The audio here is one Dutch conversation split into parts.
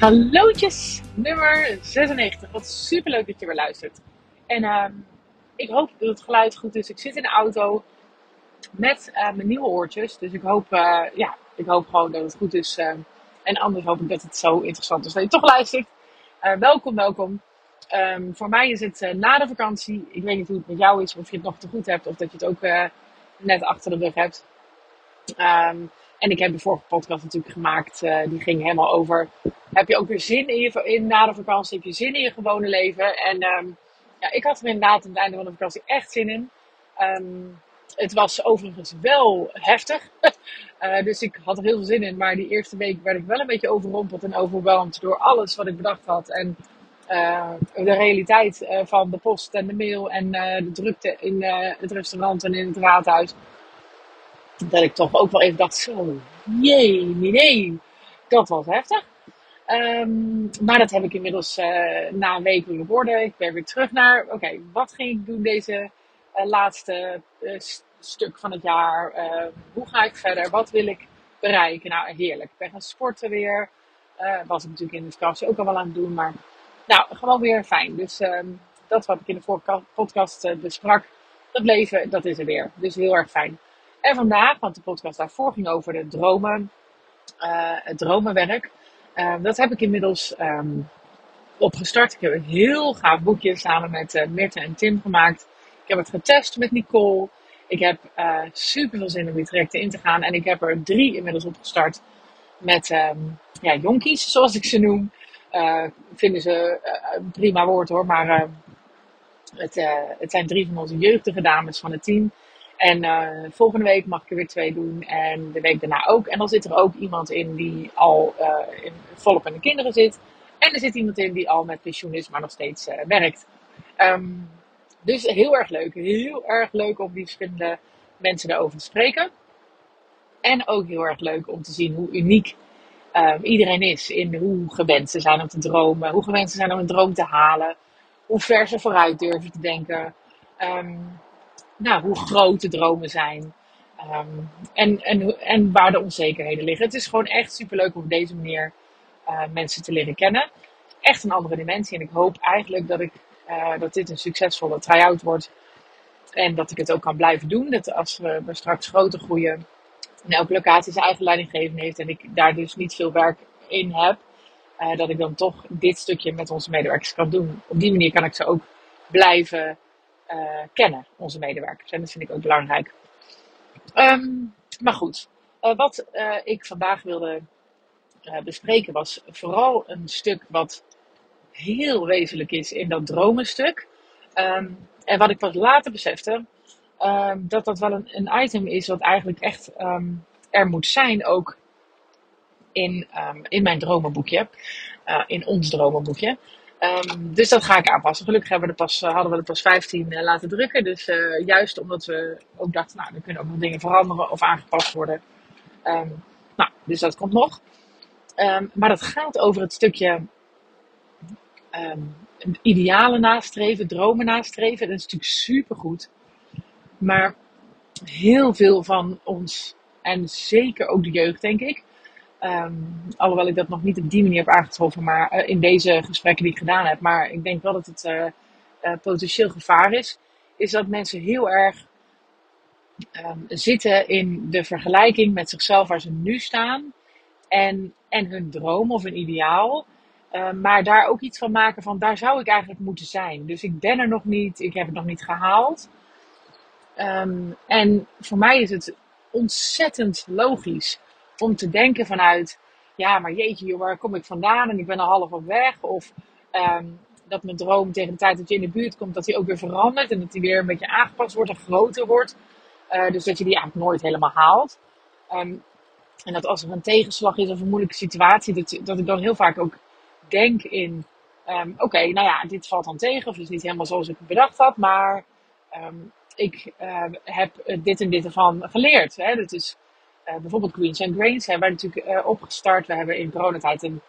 Hallootjes, nummer 96. Wat super leuk dat je weer luistert. En ehm, ik hoop dat het geluid goed is. Ik zit in de auto met uh, mijn nieuwe oortjes. Dus ik hoop, uh, ja, ik hoop gewoon dat het goed is. Uh, en anders hoop ik dat het zo interessant is dat je toch luistert. welkom, welkom. Um, voor mij is het na de vakantie. Ik weet niet hoe het met jou is, of je het nog te goed hebt, of dat je het ook net achter de rug hebt. Um, en ik heb de vorige podcast natuurlijk gemaakt. Uh, die ging helemaal over. Heb je ook weer zin in, je, in na de vakantie? Heb je zin in je gewone leven? En um, ja, ik had er inderdaad aan het einde van de vakantie echt zin in. Um, het was overigens wel heftig. uh, dus ik had er heel veel zin in. Maar die eerste week werd ik wel een beetje overrompeld en overweldigd door alles wat ik bedacht had. En uh, de realiteit van de post en de mail en de drukte in het restaurant en in het raadhuis dat ik toch ook wel even dacht, zo, jee, nee, dat was heftig. Um, maar dat heb ik inmiddels uh, na een week weer. Ik ben weer terug naar, oké, wat ging ik doen deze uh, laatste uh, stuk van het jaar? hoe ga ik verder? Wat wil ik bereiken? Nou, heerlijk. Ik ben gaan sporten weer. was ik natuurlijk in de vakantie ook al wel aan het doen, maar nou, gewoon weer fijn. Dus um, dat wat ik in de vorige podcast besprak, dat leven, dat is er weer. Dus heel erg fijn. En vandaag, want de podcast daarvoor ging over de dromen, uh, het dromenwerk. Uh, dat heb ik inmiddels um, opgestart. Ik heb een heel gaaf boekje samen met uh, Mirte en Tim gemaakt. Ik heb het getest met Nicole. Ik heb super veel zin om die trajecten in te gaan. En ik heb er drie inmiddels opgestart met um, ja, jonkies, zoals ik ze noem. vinden ze een prima woord hoor, maar het, het zijn drie van onze jeugdige dames van het team. En uh, volgende week mag ik er weer twee doen. En de week daarna ook. En dan zit er ook iemand in die al uh, in, volop in de kinderen zit. En er zit iemand in die al met pensioen is, maar nog steeds uh, werkt. Um, dus heel erg leuk. Heel erg leuk om die verschillende mensen daarover te spreken. En ook heel erg leuk om te zien hoe uniek um, iedereen is. In hoe gewend ze zijn om te dromen. Hoe gewend ze zijn om een droom te halen. Hoe ver ze vooruit durven te denken. Um, nou, hoe groot de dromen zijn. Um, en, en, en waar de onzekerheden liggen. Het is gewoon echt superleuk om op deze manier uh, mensen te leren kennen. Echt een andere dimensie. En ik hoop eigenlijk dat, ik, uh, dat dit een succesvolle try-out wordt. En dat ik het ook kan blijven doen. Dat als we, straks groter groeien. En elke locatie zijn eigen leidinggevende heeft. En ik daar dus niet veel werk in heb. Uh, dat ik dan toch dit stukje met onze medewerkers kan doen. Op die manier kan ik ze ook blijven uh, kennen, onze medewerkers. En dat vind ik ook belangrijk. Um, maar goed, uh, wat uh, ik vandaag wilde bespreken was vooral een stuk wat heel wezenlijk is in dat dromenstuk. Um, en wat ik pas later besefte, um, dat dat wel een, een, item is wat eigenlijk echt er moet zijn ook in, in mijn dromenboekje. in ons dromenboekje. Um, dus dat ga ik aanpassen. Gelukkig hebben we er pas, uh, hadden we er pas 15 uh, laten drukken. Dus uh, juist omdat we ook dachten, nou, er kunnen ook nog dingen veranderen of aangepast worden. Um, nou, dus dat komt nog. Um, maar dat gaat over het stukje idealen nastreven, dromen nastreven. Dat is natuurlijk supergoed. Maar heel veel van ons, en zeker ook de jeugd, denk ik, Um, alhoewel ik dat nog niet op die manier heb aangetroffen, maar uh, in deze gesprekken die ik gedaan heb. Maar ik denk wel dat het uh, uh, potentieel gevaar is. Is dat mensen heel erg um, zitten in de vergelijking met zichzelf waar ze nu staan. En, en hun droom of een ideaal. Um, maar daar ook iets van maken van daar zou ik eigenlijk moeten zijn. Dus ik ben er nog niet, ik heb het nog niet gehaald. en voor mij is het ontzettend logisch om te denken vanuit, ja, maar jeetje joh, waar kom ik vandaan en ik ben al half op weg. Of um, dat mijn droom tegen de tijd dat je in de buurt komt, dat die ook weer verandert en dat die weer een beetje aangepast wordt en groter wordt. Uh, dus dat je die eigenlijk nooit helemaal haalt. Um, en dat als er een tegenslag is of een moeilijke situatie, dat, dat ik dan heel vaak ook denk in, um, oké, nou ja, dit valt dan tegen of het is niet helemaal zoals ik het bedacht had, maar ik uh, heb dit en dit ervan geleerd. Hè? Dat is bijvoorbeeld Greens and Grains hebben wij natuurlijk uh, opgestart. We hebben in coronatijd een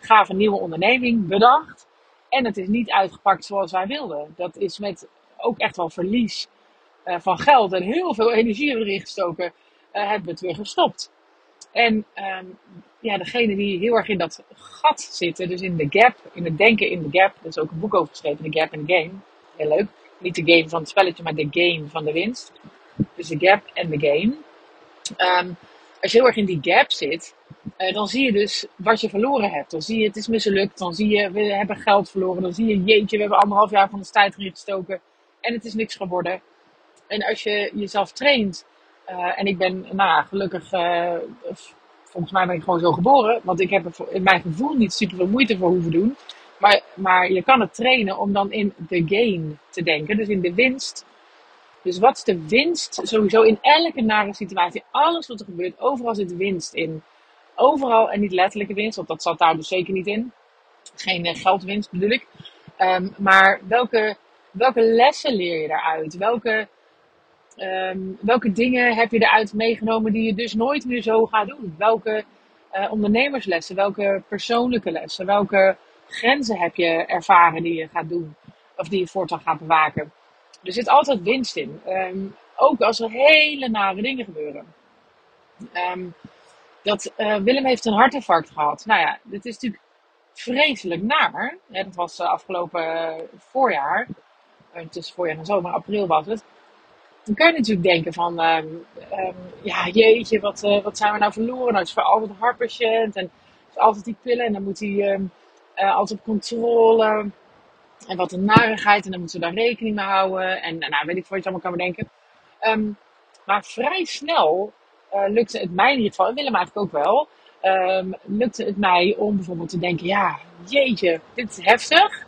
gave nieuwe onderneming bedacht. En het is niet uitgepakt zoals wij wilden. Dat is met ook echt wel verlies uh, van geld en heel veel energie erin gestoken, hebben we het weer gestopt. En ehm, ja, degene die heel erg in dat gat zitten, dus in de gap, in het denken in de gap, er is ook een boek over geschreven, The Gap the Game. Heel leuk. Niet de game van het spelletje, maar de game van de winst. Dus de gap en de game. Ehm, als je heel erg in die gap zit, uh, dan zie je dus wat je verloren hebt. Dan zie je het is mislukt, dan zie je we hebben geld verloren, dan zie je jeetje, we hebben anderhalf jaar van de tijd erin gestoken en het is niks geworden. En als je jezelf traint, uh, en ik ben, nou gelukkig, uh, volgens mij ben ik gewoon zo geboren, want ik heb er in mijn gevoel niet super veel moeite voor hoeven doen. Maar, maar je kan het trainen om dan in de gain te denken, dus in de winst. Dus wat is de winst sowieso in elke nare situatie? Alles wat er gebeurt, overal zit winst in. Overal, en niet letterlijke winst, want dat zat daar dus zeker niet in. Geen uh, geldwinst bedoel ik. Um, maar welke, welke lessen leer je daaruit? Welke, um, welke dingen heb je eruit meegenomen die je dus nooit meer zo gaat doen? Welke uh, ondernemerslessen? Welke persoonlijke lessen? Welke grenzen heb je ervaren die je gaat doen? Of die je voortaan gaat bewaken? Er zit altijd winst in. Um, ook als er hele nare dingen gebeuren. Um, dat uh, Willem heeft een hartinfarct gehad. Nou ja, dit is natuurlijk vreselijk naar. Dat was uh, afgelopen uh, voorjaar. tussen voorjaar en zomer, april was het. Dan kun je natuurlijk denken van, um, ja jeetje, wat, wat zijn we nou verloren? Nou, het is voor altijd een hartpatiënt en is altijd die pillen en dan moet hij altijd op controle. En wat een narigheid en dan moeten we daar rekening mee houden. En nou, weet ik voor wat je allemaal kan bedenken. Um, maar vrij snel uh, lukte het mij in ieder geval, en Willem eigenlijk ook wel, um, lukte het mij om bijvoorbeeld te denken, ja, jeetje, dit is heftig.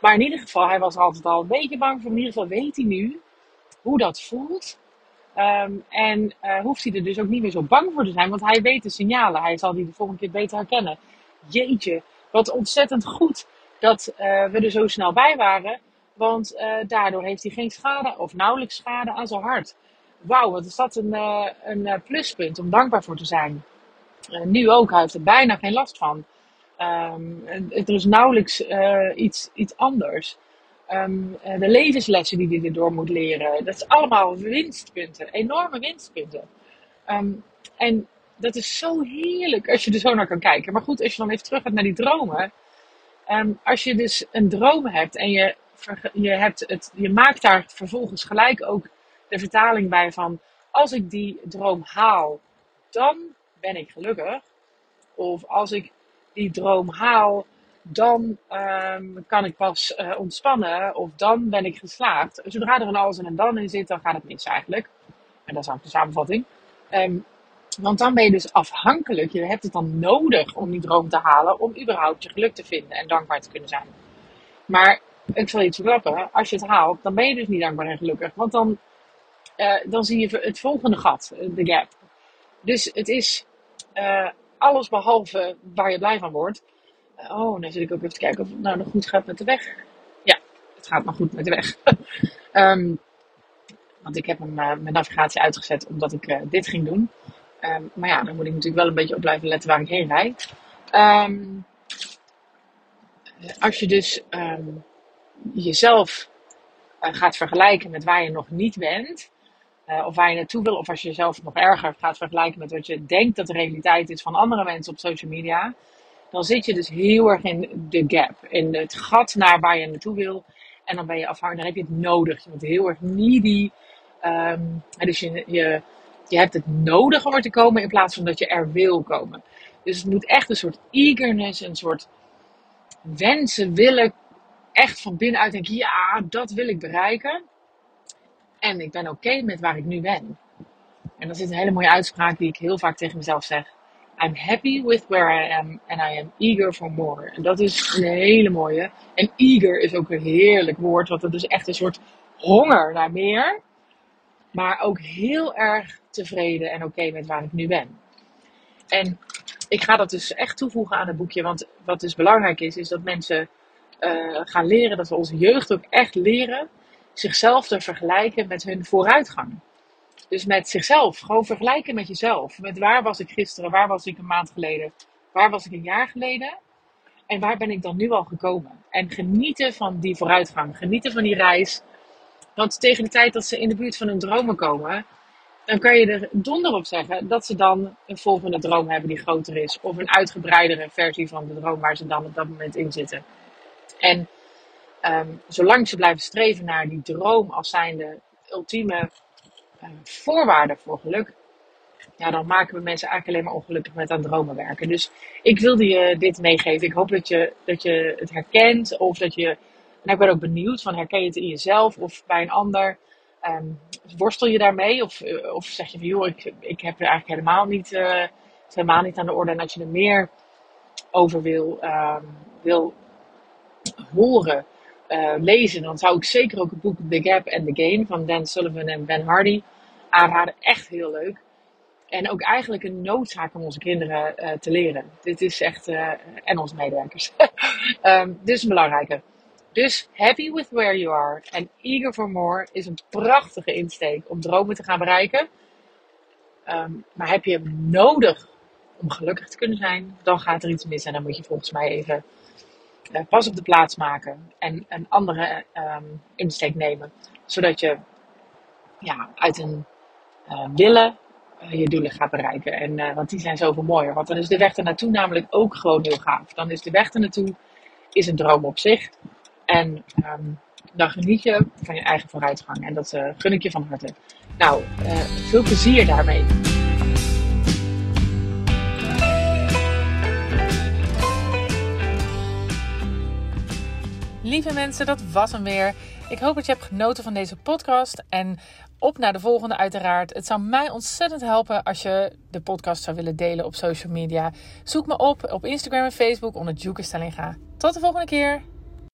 Maar in ieder geval, hij was altijd al een beetje bang voor. In ieder geval weet hij nu hoe dat voelt. Um, en uh, hoeft hij er dus ook niet meer zo bang voor te zijn, want hij weet de signalen. Hij zal die de volgende keer beter herkennen. Jeetje, wat ontzettend goed dat uh, we er zo snel bij waren. Want uh, daardoor heeft hij geen schade of nauwelijks schade aan zijn hart wauw, wat is dat een, uh, een pluspunt om dankbaar voor te zijn. Nu ook, hij heeft er bijna geen last van. Er is nauwelijks iets, iets anders. Um, de levenslessen die hij erdoor moet leren, dat is allemaal winstpunten, enorme winstpunten. Um, en dat is zo heerlijk als je er zo naar kan kijken. Maar goed, als je dan even terug gaat naar die dromen. Als je dus een droom hebt en je, je, hebt het, je maakt daar vervolgens gelijk ook de vertaling bij van als ik die droom haal, dan ben ik gelukkig. Of als ik die droom haal, dan um, kan ik pas uh, ontspannen. Of dan ben ik geslaagd. Zodra er een alles en een dan in zit, dan gaat het mis eigenlijk. En dat is ook de samenvatting. Um, want dan ben je dus afhankelijk. Je hebt het dan nodig om die droom te halen. Om überhaupt je geluk te vinden en dankbaar te kunnen zijn. Maar ik zal je iets verklappen. Als je het haalt, dan ben je dus niet dankbaar en gelukkig. Want dan uh, dan zie je het volgende gat, eh, de gap. Dus het is uh, alles behalve waar je blij van wordt. oh, dan zit ik ook even te kijken of het nou nog goed gaat met de weg. Ja, het gaat nog goed met de weg. um, want ik heb hem, mijn navigatie uitgezet omdat ik dit ging doen. Um, maar ja, dan moet ik natuurlijk wel een beetje op blijven letten waar ik heen rijd. Um, als je dus jezelf gaat vergelijken met waar je nog niet bent, uh, of waar je naartoe wil, of als je jezelf nog erger gaat vergelijken met wat je denkt dat de realiteit is van andere mensen op social media, dan zit je dus heel erg in de gap, in het gat naar waar je naartoe wil. En dan ben je afhankelijk, dan heb je het nodig. Je bent heel erg needy. Um, dus je, je, je hebt het nodig om er te komen in plaats van dat je er wil komen. Dus het moet echt een soort eagerness, een soort wensen, willen, echt van binnenuit denken, ja, dat wil ik bereiken. En ik ben oké met waar ik nu ben. En dat is een hele mooie uitspraak die ik heel vaak tegen mezelf zeg. I'm happy with where I am and I am eager for more. En dat is een hele mooie. En eager is ook een heerlijk woord, want het is echt een soort honger naar meer. Maar ook heel erg tevreden en oké met waar ik nu ben. En ik ga dat dus echt toevoegen aan het boekje. Want wat dus belangrijk is, is dat mensen uh, gaan leren, dat we onze jeugd ook echt leren zichzelf te vergelijken met hun vooruitgang. Dus met zichzelf. Gewoon vergelijken met jezelf. Met waar was ik gisteren, waar was ik een maand geleden, waar was ik een jaar geleden. En waar ben ik dan nu al gekomen? En genieten van die vooruitgang. Genieten van die reis. Want tegen de tijd dat ze in de buurt van hun dromen komen, dan kan je er donder op zeggen dat ze dan een volgende droom hebben die groter is. Of een uitgebreidere versie van de droom waar ze dan op dat moment in zitten. En ehm, zolang ze blijven streven naar die droom als zijnde ultieme uh, voorwaarde voor geluk, ja, dan maken we mensen eigenlijk alleen maar ongelukkig met aan dromen werken. Dus ik wilde je dit meegeven. Ik hoop dat je, dat je het herkent of dat je. En ik ben ook benieuwd van herken je het in jezelf of bij een ander. Um, worstel je daarmee? Of, eh, of zeg je van joh, ik, ik heb er eigenlijk helemaal niet, uh, helemaal niet aan de orde. En als je er meer over wil, um, wil horen, uh, lezen, dan zou ik zeker ook het boek The Gap and the Gain van Dan Sullivan en Ben Hardy aanraden. Echt heel leuk. En ook eigenlijk een noodzaak om onze kinderen te leren. Dit is echt, en onze medewerkers. um, dit is een belangrijke. Dus happy with where you are and eager for more is een prachtige insteek om dromen te gaan bereiken. Um, maar heb je hem nodig om gelukkig te kunnen zijn, dan gaat er iets mis en dan moet je volgens mij even uh, pas op de plaats maken en een andere um, insteek nemen. Zodat je ja, uit een uh, willen uh, je doelen gaat bereiken. En, want die zijn zoveel mooier. Want dan is de weg ernaartoe namelijk ook gewoon heel gaaf. Dan is de weg ernaartoe is een droom op zich. En um, dan geniet je van je eigen vooruitgang. En dat uh, gun ik je van harte. Nou, veel plezier daarmee. Lieve mensen, dat was hem weer. Ik hoop dat je hebt genoten van deze podcast. En op naar de volgende uiteraard. Het zou mij ontzettend helpen als je de podcast zou willen delen op social media. Zoek me op op Instagram en Facebook onder Juke Stellinga. Tot de volgende keer.